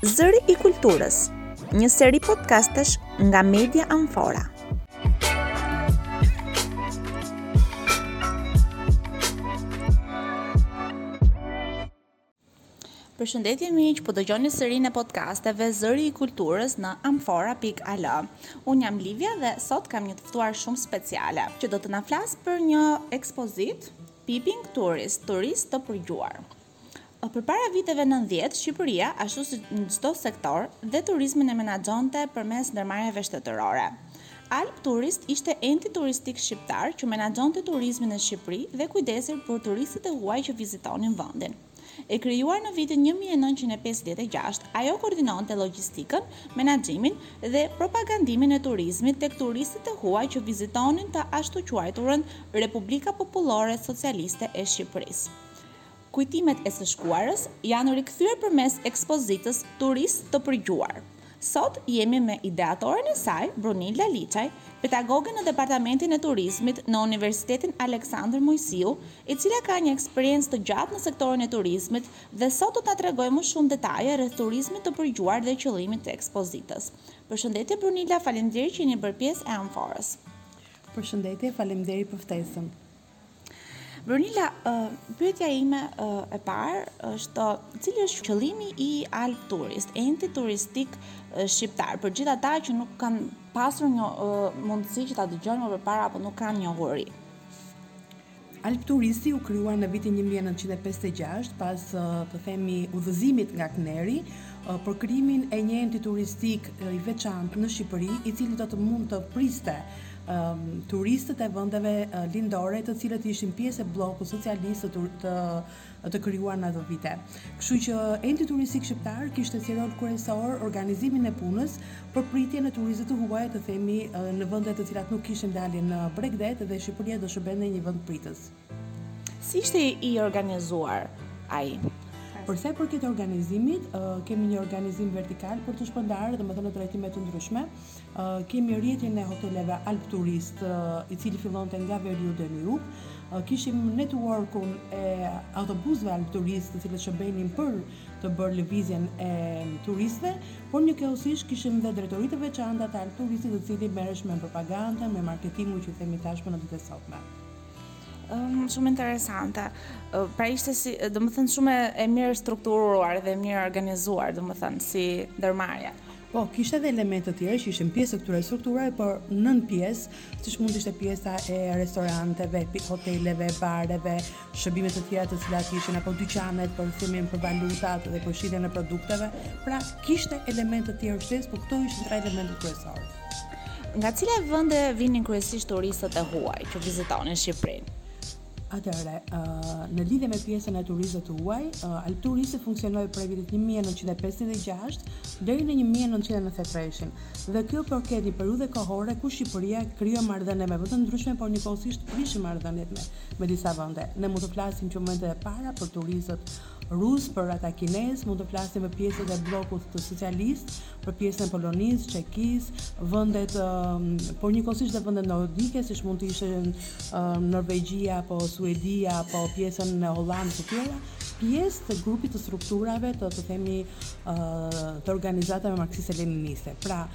Zëri i Kulturës, një seri podcastesh nga Media Amfora. Përshëndetje miq, po dëgjoni serinë e podcasteve Zëri i Kulturës në amfora.al. Unë jam Livia dhe sot kam një të ftuar shumë speciale që do të na flas për një ekspozitë Peeping Tourist, Turistë të përgjuar. Përpara viteve nëntëdhjetë, Shqipëria, ashtu si në çdo sektor, dhe turizmin e menaxhonte përmes ndërmarrjeve shtetërore. Albturist ishte enti turistik shqiptar që menaxhonte turizmin në Shqipëri dhe kujdesej për turistët e huaj që vizitonin vendin. E krijuar në vitin një mijë e nëntëqind e pesëdhjetë e gjashtë, ajo koordinonte logjistikën, menaxhimin dhe propagandimin e turizmit tek turistët e huaj që vizitonin të ashtuquajturën Republika Popullore Socialiste e Shqipërisë. Kujtimet e së shkuarës janë rikthyer përmes ekspozitës Turistë të përgjuar, Sot jemi me ideatoren e saj, Brunilda Liçaj, pedagoge në Departamentin e Turizmit në Universitetin Aleksandër Moisiu, e cila ka një eksperiencë të gjatë në sektorin e turizmit dhe sot do të na tregojë më shumë detaje rreth turizmit të përgjuar dhe qëllimit të ekspozitës. Përshëndetje Brunilda, faleminderit që jeni bërë pjesë e Amforës. Përshëndetje, faleminderit për ftesën. Brunilda, pyetja ime e parë është cili është qëllimi i Albturist, entit turistik shqiptar, për gjithë ata që nuk kanë pasur një mundësi që ta dëgjojnë më përpara apo nuk kanë njohuri. Albturisti u krijua në vitin 1956 pas të themi udhëzimit nga KNER-i për krijimin e një enti turistik i veçantë në Shqipëri, i cili do të mund të priste turistët e vendeve lindore, të cilët ishin pjesë e bllokut socialist të, të, të krijuar në ato vite. Kështu që Enti Turistik Shqiptar kishte si rol kryesor organizimin e punës për pritjen e turistëve të huaj, të themi në vende të cilat nuk kishin dalje në bregdet dhe Shqipëria do shërbente një vend pritës. Si ishte i organizuar ai? Për sa i përket organizimit, kemi një organizim vertikal për të shpërndarë, domethënë në drejtime të ndryshme. Kemi rrjetin e hoteleve Albturist, i cili fillonte nga veriu deri në jug. Kishim networkun e autobusëve Albturist, të cilët shërbenin për të bërë lëvizjen e turistëve, por njëkohësisht kishim dhe drejtori të veçanta të Albturistit, të cili merresh me propagandën, me marketingun që i themi tashmë në ditët e sotme. Ëm shumë interesante. Pra ishte si, domethënë shumë e mirë strukturuar dhe mirë organizuar, domethënë si ndërmarrje. Po, kishte edhe elementë të tjerë që ishin pjesë të këtyre strukturave, por nënpjesë, siç mund të ishte pjesa e restoranteve, hoteleve, bareve, shërbime të tjera të cilat ishin apo dyqanet për këmbimin për valutat dhe për shitjen e produkteve. Pra, kishte elementë të tjerë shtesë, por këto ishin tre elementët kryesorë. Nga cilat vende vinin kryesisht turistët e huaj që vizitonin Shqipërinë? Atëherë, në lidhje me pjesën e turistëve të huaj, Albturisti funksionoi prej vitit 1956 deri në 1993-shin. Dhe kjo përkon një periudhe kohore ku Shqipëria krijoi marrëdhënie me vende të ndryshme, por njëkohësisht prishi marrëdhëniet me me disa vende. Ne mund të flasim që momentet e para për turistët rusë, për ata kinezë, mund të flasim për pjesët e bllokut të socialist, për pjesën e Polonisë, Çekisë, vendet, por njëkohësisht dhe vendet nordike, siç mund të ishte Norvegjia apo Suedia apo pjesën e Hollandës e tjera, pjesë të grupit të strukturave të të themi të organizatave marksiste leniniste. Pra,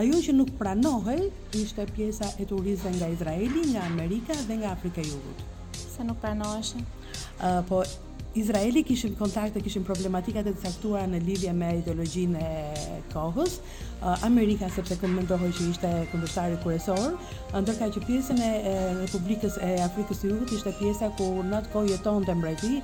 ajo që nuk pranohej ishte pjesa e turistëve nga Izraeli, nga Amerika dhe nga Afrika e Jugut. Pse nuk pranoheshin? Po Izraeli kishin kontakte, kishin problematikat e caktuara në lidhje me ideologjinë e kohës. Amerika sepse mendohej që ishte kundërshtari kryesor, ndërkaq që pjesën e Republikës e Afrikës së Jugut ishte pjesa ku në atë kohë jetonte mbreti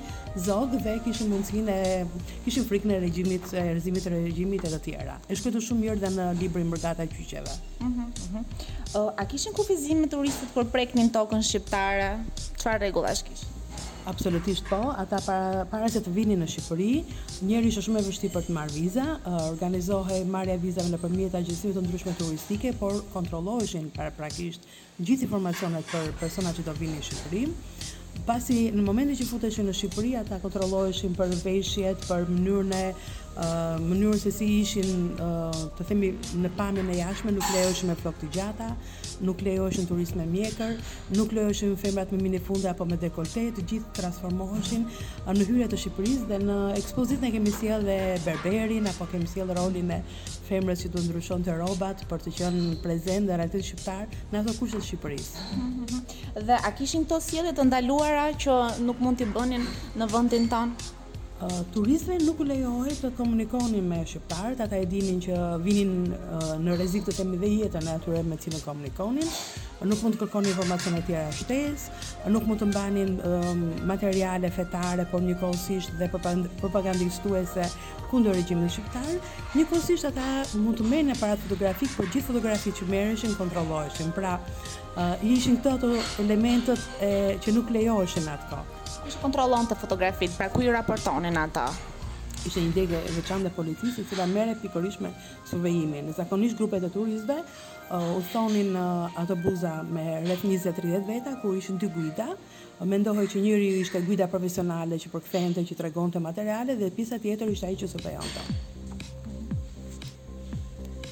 Zog dhe kishin mundësinë e kishin frikën e regjimit, e rrëzimit të regjimit e të tjera. Është shkruar shumë mirë dhe në librin Mërgata e Qyqeve. Mhm. Mm mhm. Mm a kishin kufizime turistët kur preknin tokën shqiptare? Çfarë rregullash kishin? Absolutisht po, ata para para se të vinin në Shqipëri, njëherë ishte shumë e vështirë për të marrë viza, organizohej marrja e vizave nëpërmjet agjencive të ndryshme turistike, por kontrolloheshin paraprakisht gjithë informacionet për personat që do vinin në Shqipëri, pasi në momentin që futeshin në Shqipëri ata kontrolloheshin për veshjet, për mënyrën e mënyrën se si ishin, të themi në pamjen e jashtme, nuk lejoheshin me flokë të gjata, Nuk lejoheshin turistë me mjekër, nuk lejoheshin femrat me minifunde apo me dekolte, të gjithë transformoheshin në hyrje të Shqipërisë dhe në ekspozitën e kemi sjellë dhe berberin apo kemi sjellë rolin e femrës që duhet ndryshonte rrobat për të qenë prezente në realitetin shqiptar në ato kushte të Shqipërisë. Dhe a kishin këto sjellje të ndaluara që nuk mund t'i bënin në vendin tonë? Turistëve nuk u lejohej të komunikonin me shqiptarët, ata e dinin që vinin në rrezik të themi dhe jetën e atyre me cilën komunikonin, nuk mund të kërkonin informacione të tjera shtesë, nuk mund të mbanin materiale fetare, por njëkohësisht dhe propagandistuese kundër regjimit shqiptar. Njëkohësisht ata mund të merrnin aparat fotografik, por gjithë fotografitë që merreshin kontrolloheshin. Pra, ishin këto ato elementët që nuk lejoheshin në atë kohë. Kush kontrollonte fotografitë, pra ku i raportonin ato? Ishte një degë e veçantë e policisë, e cila merrej pikërisht me survejimin. Zakonisht grupet e turistëve uh, udhëtonin në uh, autobuza me rreth 20-30 veta, ku ishin dy guida. Mendohej që njëri ishte guida profesionale që përkthente, që tregonte materialet dhe pjesa tjetër ishte ai që survejonte.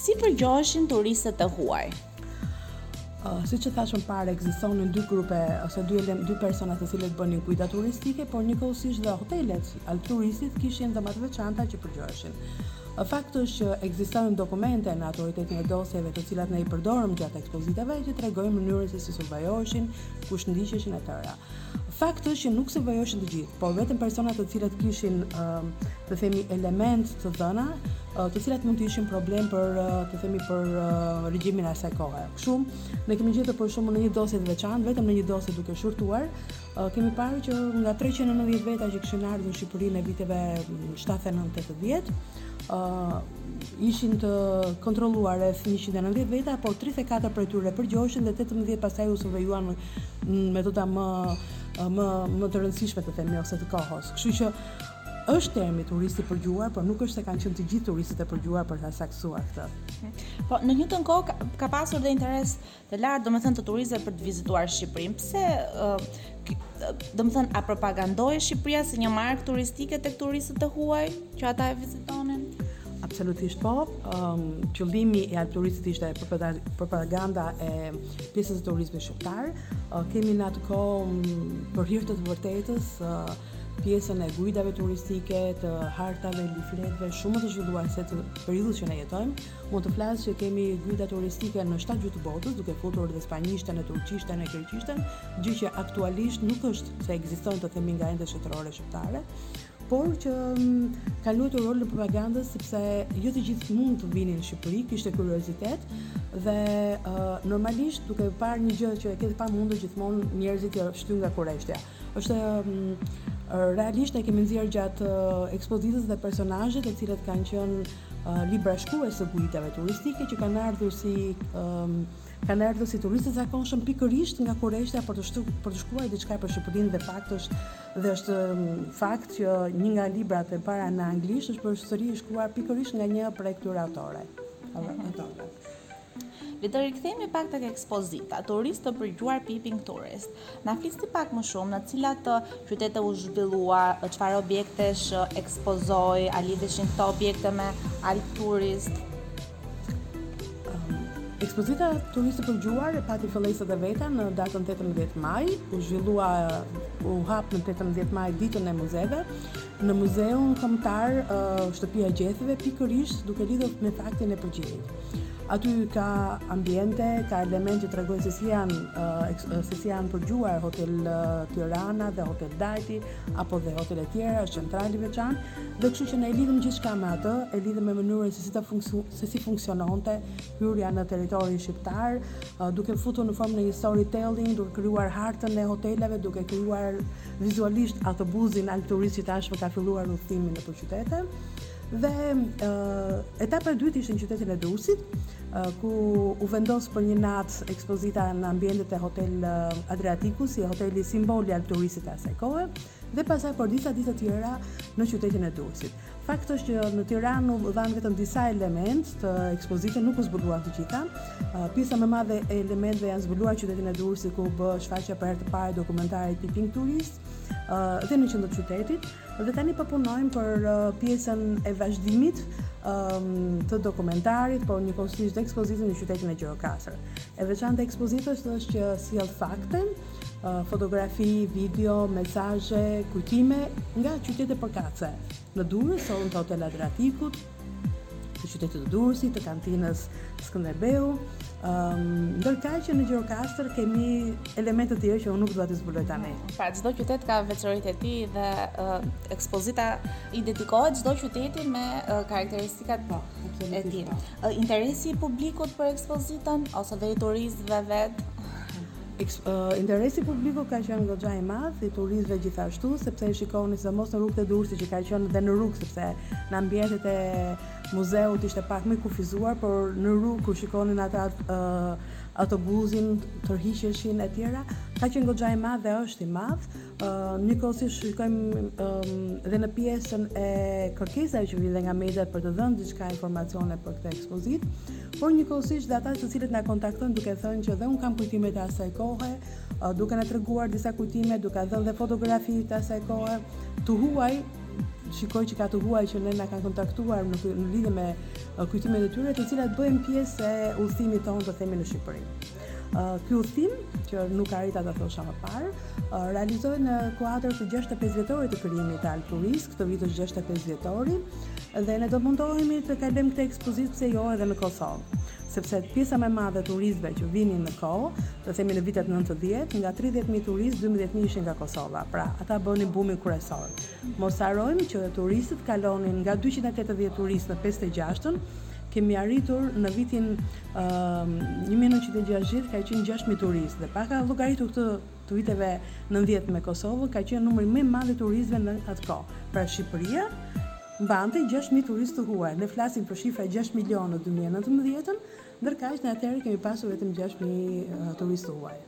Si përgjoheshin turistët e huaj? Uh, siç thashë më parë, ekzistonin dy grupe, ose dy, elem, dy persona të cilët bënin guida turistike, por njëkohësisht dhe hotelet e Albturistit kishin dhoma të veçanta që përgjoheshin. Uh, fakt është që ekzistojnë dokumente në autoritetin e dosjeve të cilat ne i përdorëm gjatë ekspozitave që tregojnë mënyrën se si survejoheshin kush ndiqeshin e të tjera. Fakt është që nuk survejoheshin të gjithë, por vetëm persona të cilët kishin, të themi, element të dhëna, të cilat mund të ishin problem për të themi për regjimin e asaj kohe. Kështu, ne kemi gjetur për shembull në një dosje të veçantë, vetëm në një dosje duke shurtuar, kemi parë që nga 390 veta që kishin ardhur në Shqipërinë e viteve 79-80, uh, ishin të kontrolluar rreth 190 veta, por 34 prej tyre përgjoheshin dhe 18 pastaj u survejuan në metoda më më më të rëndësishme të themi ose të kohës. Kështu që është termi turisti i përgjuar, por nuk është se kanë qenë të gjithë turistët e përgjuar për ta saktësuar këtë. Po, në të njëjtën kohë ka, ka pasur dhe interes Të lartë, domethënë të turistëve për të vizituar Shqipërinë. Pse domethënë a propagandohej Shqipëria si një markë turistike tek turistët e huaj që ata e vizitonin? Absolutisht po. Um, qëllimi i Albturistit ishte propaganda e pjesës së turizmit shqiptar. Uh, kemi në atë kohë um, për hir të së vërtetës uh, pjesën e guidave turistike, të hartave, lifletve, shumë më të zhvilluar se të periudhës që ne jetojmë, Mund të flas që kemi guida turistike në shtatë gjuhë të botës, duke futur dhe spanjishten e turqishten e greqishten, gjë që aktualisht nuk është se ekzistojnë të themi nga entet shtetërore shqiptare, por që mm, ka luajtur rolin e propagandës sepse jo të gjithë mund të vinin në Shqipëri, kishte kuriozitet dhe uh, normalisht duke parë një gjë që e ke të pamundur gjithmonë njerëzit shtyhen nga kureshtja. Është realisht e kemi nxjerr gjatë ekspozitës dhe personazhe të cilët kanë qenë libra, shkrues të guidave turistike që kanë ardhur si kanë ardhur si turistë zakonshëm pikërisht nga kureshtja për të shtu, për të shkruar diçka për Shqipërinë dhe fakt është dhe është fakt që një nga librat e para në anglisht është përsëri i shkruar pikërisht nga një prej këtyre autorëve. Autorëve. Le të rikthehemi pak tek ekspozita. Turist të përgjuar Peeping Tourist. Na flisni pak më shumë në cilat uh, qytete u zhvillua, uh, çfarë objektesh uh, ekspozoi, a lidheshin këto objekte me Albturist? Ekspozita Turist të përgjuar e pati fillesat e veta në datën 18 maj, u zhvillua u hap në 18 maj ditën e muzeve, në Muzeun Kombëtar Shtëpia e Gjetheve pikërisht duke lidhur me faktin e përgjimit. Aty ka ambiente, ka elementë që tregojnë se si janë se si janë përgjuar Hotel Tirana dhe Hotel Dajti apo dhe hotele tjera, është centrali i veçantë dhe kështu që ne e lidhëm gjithçka me atë, e lidhëm me mënyrën se si ta funksion, se si funksiononte hyrja në territorin shqiptar, duke futur në formë një storytelling, duke krijuar hartën e hoteleve, duke krijuar Vizualisht autobuzin Albturist që tashmë ka filluar udhëtimin nëpër qytete. Dhe etapa e dytë ishte në qytetin e Durrësit, ku u vendos për një natë ekspozita në ambientet e Hotel Adriatiku, si hoteli simbol i Albturistit të asaj kohe, dhe pastaj për disa ditë të tjera në qytetin e Durrësit. Fakt është që në Tiranë u dhanë vetëm disa elementë të ekspozitës, nuk u zbuluan të gjitha. Pjesa më e madhe e elementëve janë zbuluar në qytetin e Durrësit ku u bë shfaqja për herë të parë e dokumentarit Peeping Tourist dhe në qendër të qytetit. Dhe tani po punojmë për pjesën e vazhdimit të dokumentarit, por njëkohësisht dhe ekspozitën në qytetin e Gjirokastrës. E veçantë e ekspozitës është që sjell fakte, Fotografi, video, mesazhe, kujtime nga qytete përkatëse. Në Durrës, orën të Hotel Adriatikut, të qytetit të Durrësit, të kantinës Skënderbeu, Um, ndërkaq që në Gjirokastër kemi elemente të tjera që unë nuk dua t'i zbuloj tani. Pra çdo qytet ka veçoritë e tij dhe uh, ekspozita i dedikohet çdo qyteti me uh, karakteristikat e tij. Uh, interesi i publikut për ekspozitën ose dhe i turistëve vet Interesi i publikut ka qenë goxha i madh, i turistëve gjithashtu, sepse e shikoni sidomos në rrugët e Durrësit që ka qenë dhe në rrugë, sepse në ambientet e muzeut ishte pak më i kufizuar, por në rrugë kur shikonin ata autobuzin, tërhiqeshin etj. Ka qenë goxha i madh dhe është i madh. Njëkohësisht shikojmë dhe në pjesën e kërkesave që vijnë dhe nga mediat për të dhënë diçka informacione për këtë ekspozitë, por njëkohësisht dhe ata të cilët na kontaktojnë duke thënë që dhe un kam kujtime të asaj kohe, duke na treguar disa kujtime, duke dhënë dhe fotografi të asaj kohe, të huaj shikoj që ka të huaj që ne na kanë kontaktuar në, në lidhje me kujtimet e tyre, të cilat bëjnë pjesë e udhëtimit tyre të themi në Shqipëri. Ky udhëtim, që nuk arrita ta thosha më parë, realizohet në kuadër të 65 vjetorit të krijimit të Albturist, këtë vit është 65 vjetori, dhe ne do mundohemi të kalojmë këtë ekspozitë pse jo edhe në Kosovë sepse pjesa më e madhe e turistëve që vinin në kohë, të themi në vitet 90, nga 30000 turistë, 12000 ishin nga Kosova. Pra, ata bënin bumin kryesor. Mos harrojmë që turistët kalonin nga 280 turistë në 56-ën, Kemi arritur në vitin një mijë e nëntëqind e gjashtëdhjetë ka qenë gjashtë mijë turistë dhe pa llogaritur këtë të viteve nëntëdhjetë me Kosovën ka qenë numri më i madh i turistëve në atë kohë. Pra Shqipëria mbante gjashtë mijë turistë të huaj. Ne flasim për shifra gjashtë milionë në dy mijë e nëntëmbëdhjetë-ën, ndërkaq ne atëherë kemi pasur vetëm gjashtë mijë turistë të huaj.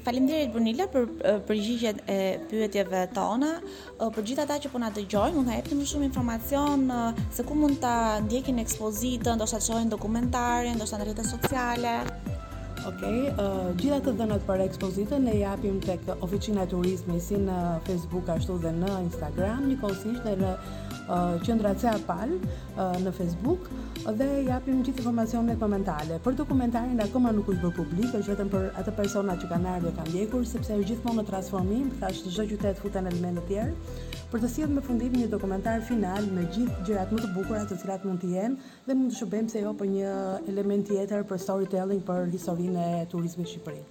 Faleminderit Brunila për përgjigjet e pyetjeve tona. Për gjithë ata që po na dëgjojnë, mund të jepni më shumë informacion se ku mund ta ndjekin ekspozitën, ndoshta të shohin dokumentarin, ndoshta në rrjetet sociale. Ok, uh, gjitha të dhënat për ekspozitën ne japim tek Oficina e Turizmit si në Facebook ashtu dhe në Instagram, njëkohësisht dhe në uh, qendra Ceapal. në Facebook dhe japim gjithë informacionet momentale. Për dokumentarin akoma nuk është bërë publik, është vetëm për ata persona që kanë ardhur e kanë ndjekur sepse është gjithmonë në transformim, thashë çdo qytet futen elementë të tjerë, për të sjellë përfundim një dokumentar final me gjithë gjërat më të bukura të cilat mund të jenë dhe mund të shërbejnë pse jo për një element tjetër për storytelling për historinë e turizmit në Shqipëri.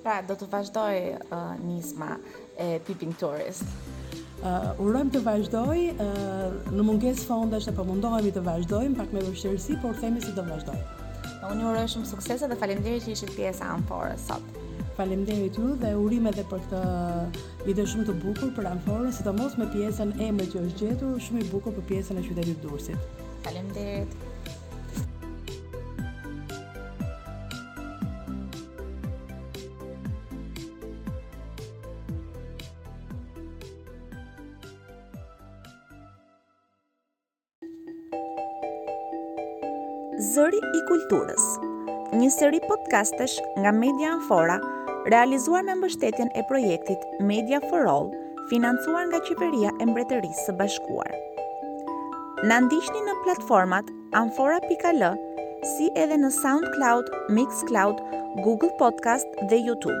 Pra, do të vazhdojë uh, nisma e Peeping Tourist. Uh, urojmë të vazhdojë, uh, në mungesë fondesh po mundohemi të vazhdojmë, pak me vështirësi, por themi se do vazhdojë. Unë ju uroj shumë suksese dhe faleminderit që ishit pjesë e Amforës sot. Faleminderit ju dhe urime edhe për këtë ide shumë të bukur për Amforën, sidomos me pjesën e emrit që është gjetur, shumë i bukur për pjesën e qytetit Durrësit. Faleminderit. Zëri i Kulturës, një seri podcastesh nga Media Amfora, realizuar me mbështetjen e projektit Media for All, financuar nga Qeveria e Mbretërisë së Bashkuar. Na ndiqni në platformat amfora.al si edhe në SoundCloud, MixCloud, Google Podcast dhe YouTube.